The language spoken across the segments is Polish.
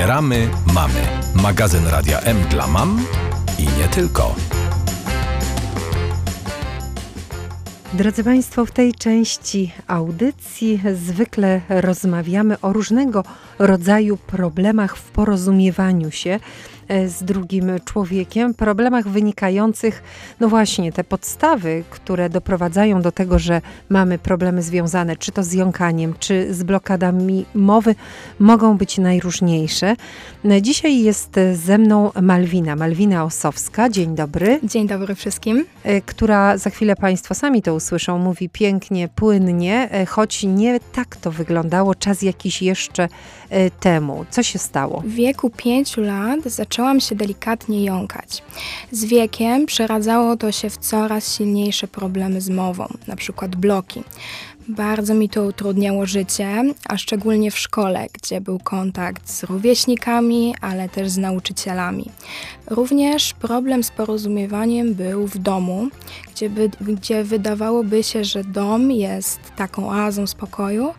Wspieramy mamy. Magazyn Radia M dla mam i nie tylko. Drodzy Państwo, w tej części audycji zwykle rozmawiamy o różnego rodzaju problemach w porozumiewaniu się z drugim człowiekiem, problemach wynikających, no właśnie, te podstawy, które doprowadzają do tego, że mamy problemy związane czy to z jąkaniem, czy z blokadami mowy, mogą być najróżniejsze. E, dzisiaj jest ze mną Malwina, Malwina Osowska. Dzień dobry. Dzień dobry wszystkim. E, która za chwilę Państwo sami to usłyszą, mówi pięknie, płynnie, choć nie tak to wyglądało czas jakiś jeszcze temu. Co się stało? W wieku pięciu lat zaczęłam zaczęłam się delikatnie jąkać. Z wiekiem przeradzało to się w coraz silniejsze problemy z mową, na przykład bloki. Bardzo mi to utrudniało życie, a szczególnie w szkole, gdzie był kontakt z rówieśnikami, ale też z nauczycielami. Również problem z porozumiewaniem był w domu, gdzie, by, gdzie wydawałoby się, że dom jest taką oazą spokoju,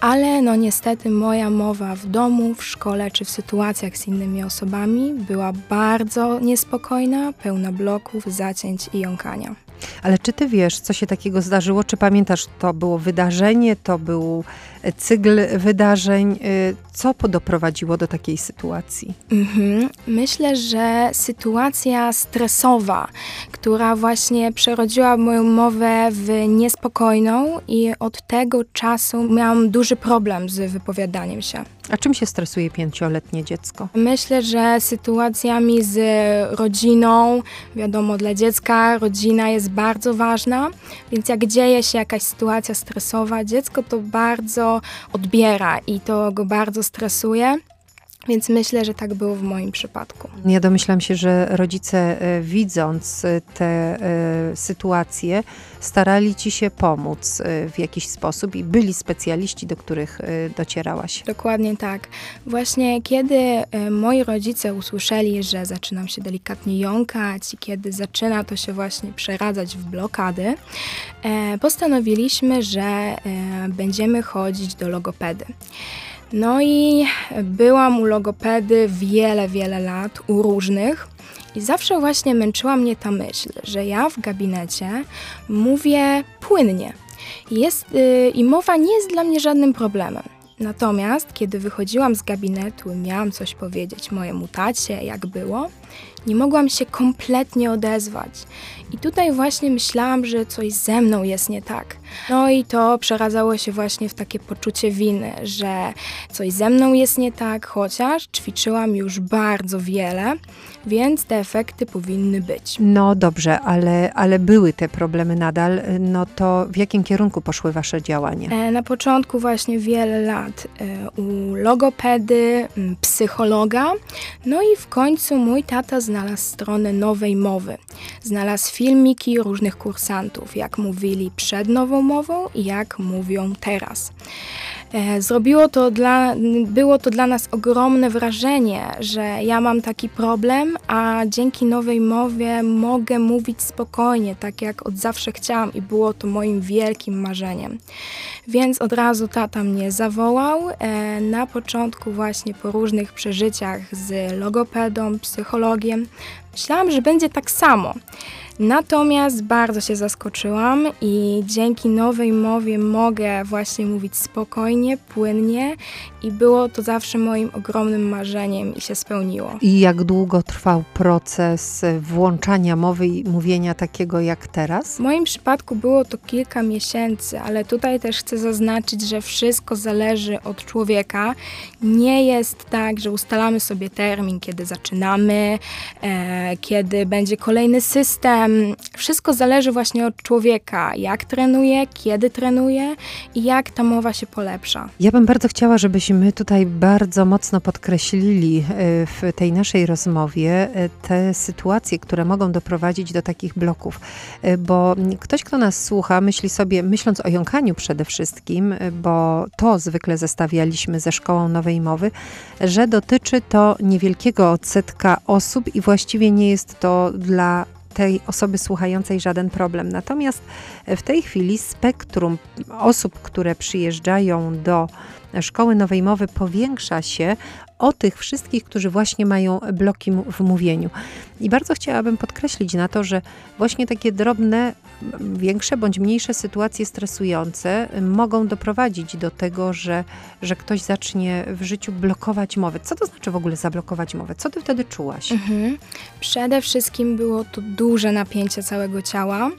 ale no niestety moja mowa w domu, w szkole czy w sytuacjach z innymi osobami była bardzo niespokojna, pełna bloków, zacięć i jąkania. Ale czy ty wiesz, co się takiego zdarzyło? Czy pamiętasz, to było wydarzenie, to był cykl wydarzeń? Y, co doprowadziło do takiej sytuacji? Mhm. Myślę, że sytuacja stresowa, która właśnie przerodziła moją mowę w niespokojną i od tego czasu miałam duży problem z wypowiadaniem się. A czym się stresuje pięcioletnie dziecko? Myślę, że sytuacjami z rodziną, wiadomo, dla dziecka rodzina jest bardzo ważna, więc jak dzieje się jakaś sytuacja stresowa, dziecko to bardzo odbiera i to go bardzo stresuje. Więc myślę, że tak było w moim przypadku. Ja domyślam się, że rodzice e, widząc e, te e, sytuacje, starali ci się pomóc w jakiś sposób i byli specjaliści, do których docierałaś. Dokładnie tak. Właśnie kiedy moi rodzice usłyszeli, że zaczynam się delikatnie jąkać i kiedy zaczyna to się właśnie przeradzać w blokady, postanowiliśmy, że będziemy chodzić do logopedy. No i byłam u logopedy wiele, wiele lat, u różnych. I zawsze właśnie męczyła mnie ta myśl, że ja w gabinecie mówię płynnie. Jest, yy, I mowa nie jest dla mnie żadnym problemem. Natomiast kiedy wychodziłam z gabinetu i miałam coś powiedzieć mojemu tacie, jak było, nie mogłam się kompletnie odezwać. I tutaj właśnie myślałam, że coś ze mną jest nie tak. No i to przeradzało się właśnie w takie poczucie winy, że coś ze mną jest nie tak, chociaż ćwiczyłam już bardzo wiele, więc te efekty powinny być. No dobrze, ale, ale były te problemy nadal. No to w jakim kierunku poszły Wasze działania? E, na początku właśnie wiele lat e, u logopedy, psychologa, no i w końcu mój tata znalazł stronę nowej mowy. Znalazł filmiki różnych kursantów, jak mówili przed nową mową i jak mówią teraz. E, zrobiło to dla, było to dla nas ogromne wrażenie, że ja mam taki problem, a dzięki nowej mowie mogę mówić spokojnie, tak jak od zawsze chciałam i było to moim wielkim marzeniem. Więc od razu tata mnie zawołał. E, na początku właśnie po różnych przeżyciach z logopedą, psychologiem, myślałam, że będzie tak samo. Natomiast bardzo się zaskoczyłam i dzięki nowej mowie mogę właśnie mówić spokojnie, płynnie i było to zawsze moim ogromnym marzeniem i się spełniło. I jak długo trwał proces włączania mowy i mówienia takiego jak teraz? W moim przypadku było to kilka miesięcy, ale tutaj też chcę zaznaczyć, że wszystko zależy od człowieka. Nie jest tak, że ustalamy sobie termin, kiedy zaczynamy, e, kiedy będzie kolejny system wszystko zależy właśnie od człowieka, jak trenuje, kiedy trenuje i jak ta mowa się polepsza. Ja bym bardzo chciała, żebyśmy tutaj bardzo mocno podkreślili e, w tej naszej rozmowie e, te sytuacje, które mogą doprowadzić do takich bloków, e, bo ktoś, kto nas słucha, myśli sobie, myśląc o jąkaniu przede wszystkim, bo to zwykle zestawialiśmy ze szkołą nowej mowy, że dotyczy to niewielkiego odsetka osób i właściwie nie jest to dla tej osoby słuchającej żaden problem. Natomiast w tej chwili spektrum osób, które przyjeżdżają do Szkoły Nowej Mowy powiększa się o tych wszystkich, którzy właśnie mają bloki w mówieniu. I bardzo chciałabym podkreślić na to, że właśnie takie drobne, większe bądź mniejsze sytuacje stresujące mogą doprowadzić do tego, że, że ktoś zacznie w życiu blokować mowę. Co to znaczy w ogóle zablokować mowę? Co ty wtedy czułaś? Mhm. Przede wszystkim było to duże napięcie całego ciała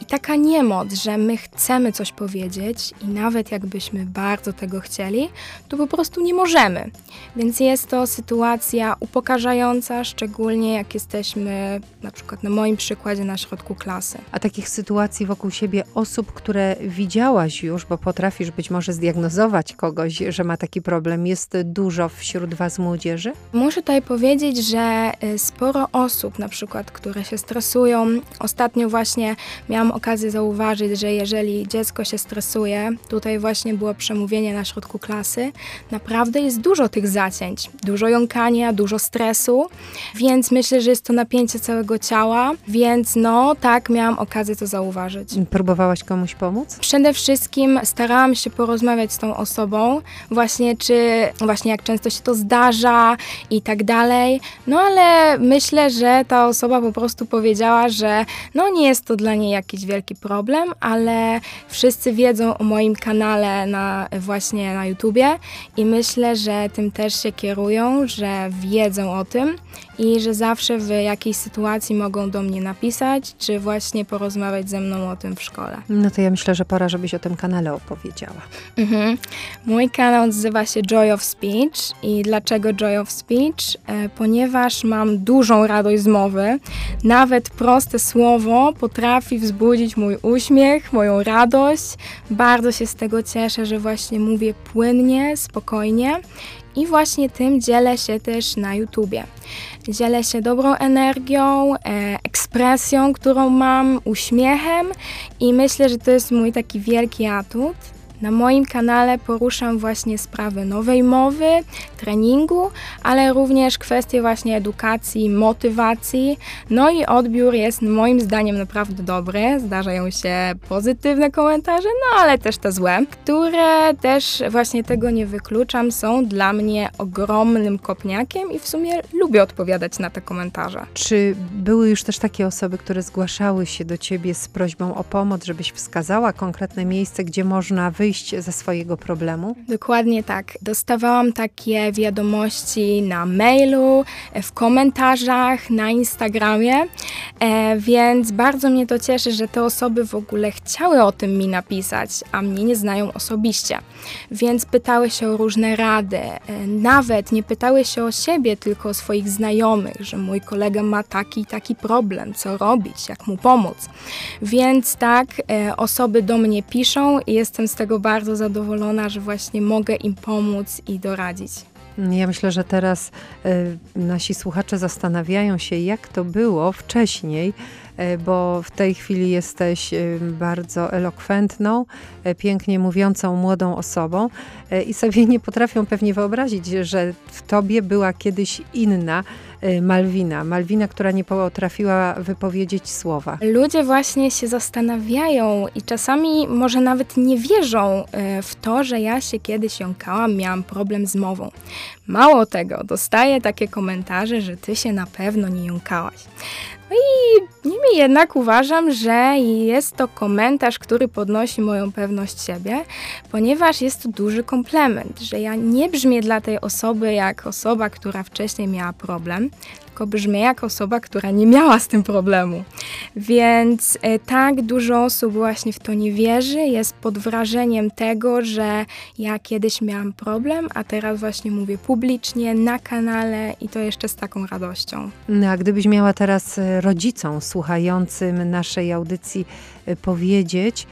i taka niemoc, że my chcemy coś powiedzieć i nawet jakbyśmy bardzo tego chcieli, to po prostu nie możemy. Więc jest to sytuacja upokarzająca, szczególnie jak jesteśmy na przykład na moim przykładzie na środku klasy. A takich sytuacji wokół siebie osób, które widziałaś już, bo potrafisz być może zdiagnozować kogoś, że ma taki problem, jest dużo wśród Was młodzieży? Muszę tutaj powiedzieć, że y, sporo osób, na przykład, które się stresują, ostatnio właśnie miałam okazję zauważyć, że jeżeli dziecko się stresuje, tutaj właśnie było przemówienie na środku klasy, naprawdę jest dużo tych zacięć, dużo jąkania, dużo stresu, więc myślę, że jest to napięcie całego ciała, więc no tak, miałam okazję to zauważyć. Próbowałaś komuś pomóc? Przede wszystkim starałam się porozmawiać z tą osobą, właśnie czy, właśnie jak często się to zdarza i tak dalej, no ale myślę, że ta osoba po prostu powiedziała, że no nie jest to dla niej jakiś wielki problem, ale wszyscy wiedzą o moim kanale na, właśnie na YouTubie i myślę, że tym też się kierują, że wiedzą o tym i że zawsze w jakiejś sytuacji mogą do mnie napisać, czy właśnie porozmawiać ze mną o tym w szkole. No to ja myślę, że pora, żebyś o tym kanale opowiedziała. Mhm. Mój kanał nazywa się Joy of Speech i dlaczego Joy of Speech? E, ponieważ mam dużą radość z mowy. Nawet proste słowo potrafi wzbudzić mój uśmiech, moją radość. Bardzo się z tego cieszę, że właśnie mówię płynnie, spokojnie i właśnie tym dzielę się też na YouTubie. Dzielę się dobrą energią, e, ekspresją, którą mam, uśmiechem i myślę, że to jest mój taki wielki atut. Na moim kanale poruszam właśnie sprawy nowej mowy, treningu, ale również kwestie właśnie edukacji, motywacji. No i odbiór jest moim zdaniem naprawdę dobry. Zdarzają się pozytywne komentarze, no ale też te złe, które też właśnie tego nie wykluczam, są dla mnie ogromnym kopniakiem i w sumie lubię odpowiadać na te komentarze. Czy były już też takie osoby, które zgłaszały się do ciebie z prośbą o pomoc, żebyś wskazała konkretne miejsce, gdzie można wyjść wyjść ze swojego problemu? Dokładnie tak. Dostawałam takie wiadomości na mailu, w komentarzach, na Instagramie, e, więc bardzo mnie to cieszy, że te osoby w ogóle chciały o tym mi napisać, a mnie nie znają osobiście. Więc pytały się o różne rady, e, nawet nie pytały się o siebie, tylko o swoich znajomych, że mój kolega ma taki taki problem, co robić, jak mu pomóc. Więc tak, e, osoby do mnie piszą i jestem z tego bardzo zadowolona, że właśnie mogę im pomóc i doradzić. Ja myślę, że teraz y, nasi słuchacze zastanawiają się, jak to było wcześniej, y, bo w tej chwili jesteś y, bardzo elokwentną, pięknie mówiącą młodą osobą i sobie nie potrafią pewnie wyobrazić, że w tobie była kiedyś inna Y, Malwina. Malwina, która nie potrafiła wypowiedzieć słowa. Ludzie właśnie się zastanawiają i czasami może nawet nie wierzą y, w to, że ja się kiedyś jąkałam, miałam problem z mową. Mało tego, dostaję takie komentarze, że ty się na pewno nie jąkałaś. No i niemniej jednak uważam, że jest to komentarz, który podnosi moją pewność siebie, ponieważ jest to duży komplement, że ja nie brzmię dla tej osoby jak osoba, która wcześniej miała problem, tylko brzmię jak osoba, która nie miała z tym problemu. Więc e, tak dużo osób właśnie w to nie wierzy, jest pod wrażeniem tego, że ja kiedyś miałam problem, a teraz właśnie mówię publicznie, na kanale i to jeszcze z taką radością. No, a gdybyś miała teraz e, rodzicom słuchającym naszej audycji e, powiedzieć,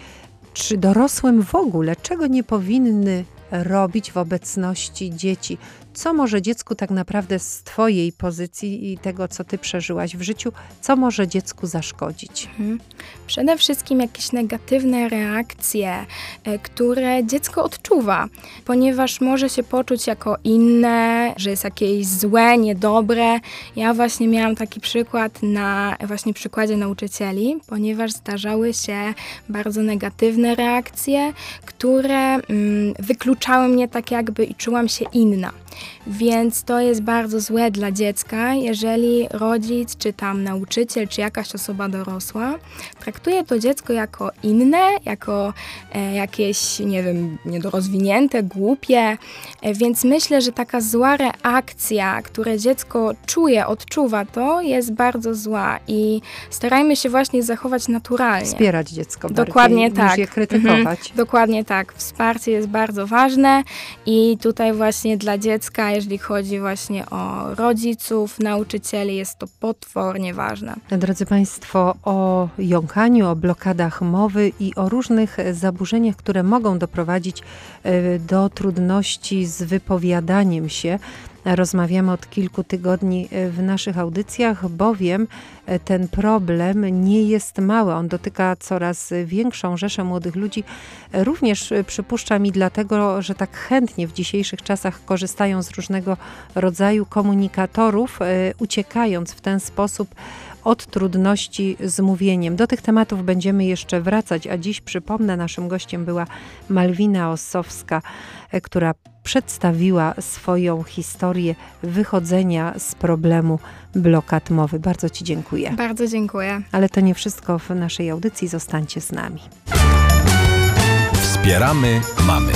czy dorosłym w ogóle, czego nie powinny robić w obecności dzieci? Co może dziecku tak naprawdę z Twojej pozycji i tego, co Ty przeżyłaś w życiu, co może dziecku zaszkodzić? Mhm. Przede wszystkim jakieś negatywne reakcje, e, które dziecko odczuwa, ponieważ może się poczuć jako inne, że jest jakieś złe, niedobre. Ja właśnie miałam taki przykład na właśnie przykładzie nauczycieli, ponieważ zdarzały się bardzo negatywne reakcje, które mm, wykluczały mnie tak jakby i czułam się inna. Więc to jest bardzo złe dla dziecka, jeżeli rodzic, czy tam nauczyciel, czy jakaś osoba dorosła traktuje to dziecko jako inne, jako e, jakieś, nie wiem, niedorozwinięte, głupie. E, więc myślę, że taka zła reakcja, które dziecko czuje, odczuwa, to jest bardzo zła i starajmy się właśnie zachować naturalnie. Wspierać dziecko Dokładnie tak. niż je krytykować. Mhm. Dokładnie tak. Wsparcie jest bardzo ważne i tutaj właśnie dla dziecka, jeżeli chodzi właśnie o rodziców, nauczycieli, jest to potwornie ważne. Drodzy Państwo, o jąkaniu, o blokadach mowy i o różnych zaburzeniach, które mogą doprowadzić e, do trudności z wypowiadaniem się. Rozmawiamy od kilku tygodni e, w naszych audycjach, bowiem e, ten problem nie jest mały. On dotyka coraz większą rzeszę młodych ludzi. Również przypuszczam i dlatego, że tak chętnie w dzisiejszych czasach korzystają z różnego rodzaju komunikatorów, uciekając w ten sposób od trudności z mówieniem. Do tych tematów będziemy jeszcze wracać, a dziś przypomnę, naszym gościem była Malwina Ossowska, e, która przedstawiła swoją historię wychodzenia z problemu blokad mowy. Bardzo Ci dziękuję. Bardzo dziękuję. Ale to nie wszystko w naszej audycji. Zostańcie z nami. Wspieramy mamy.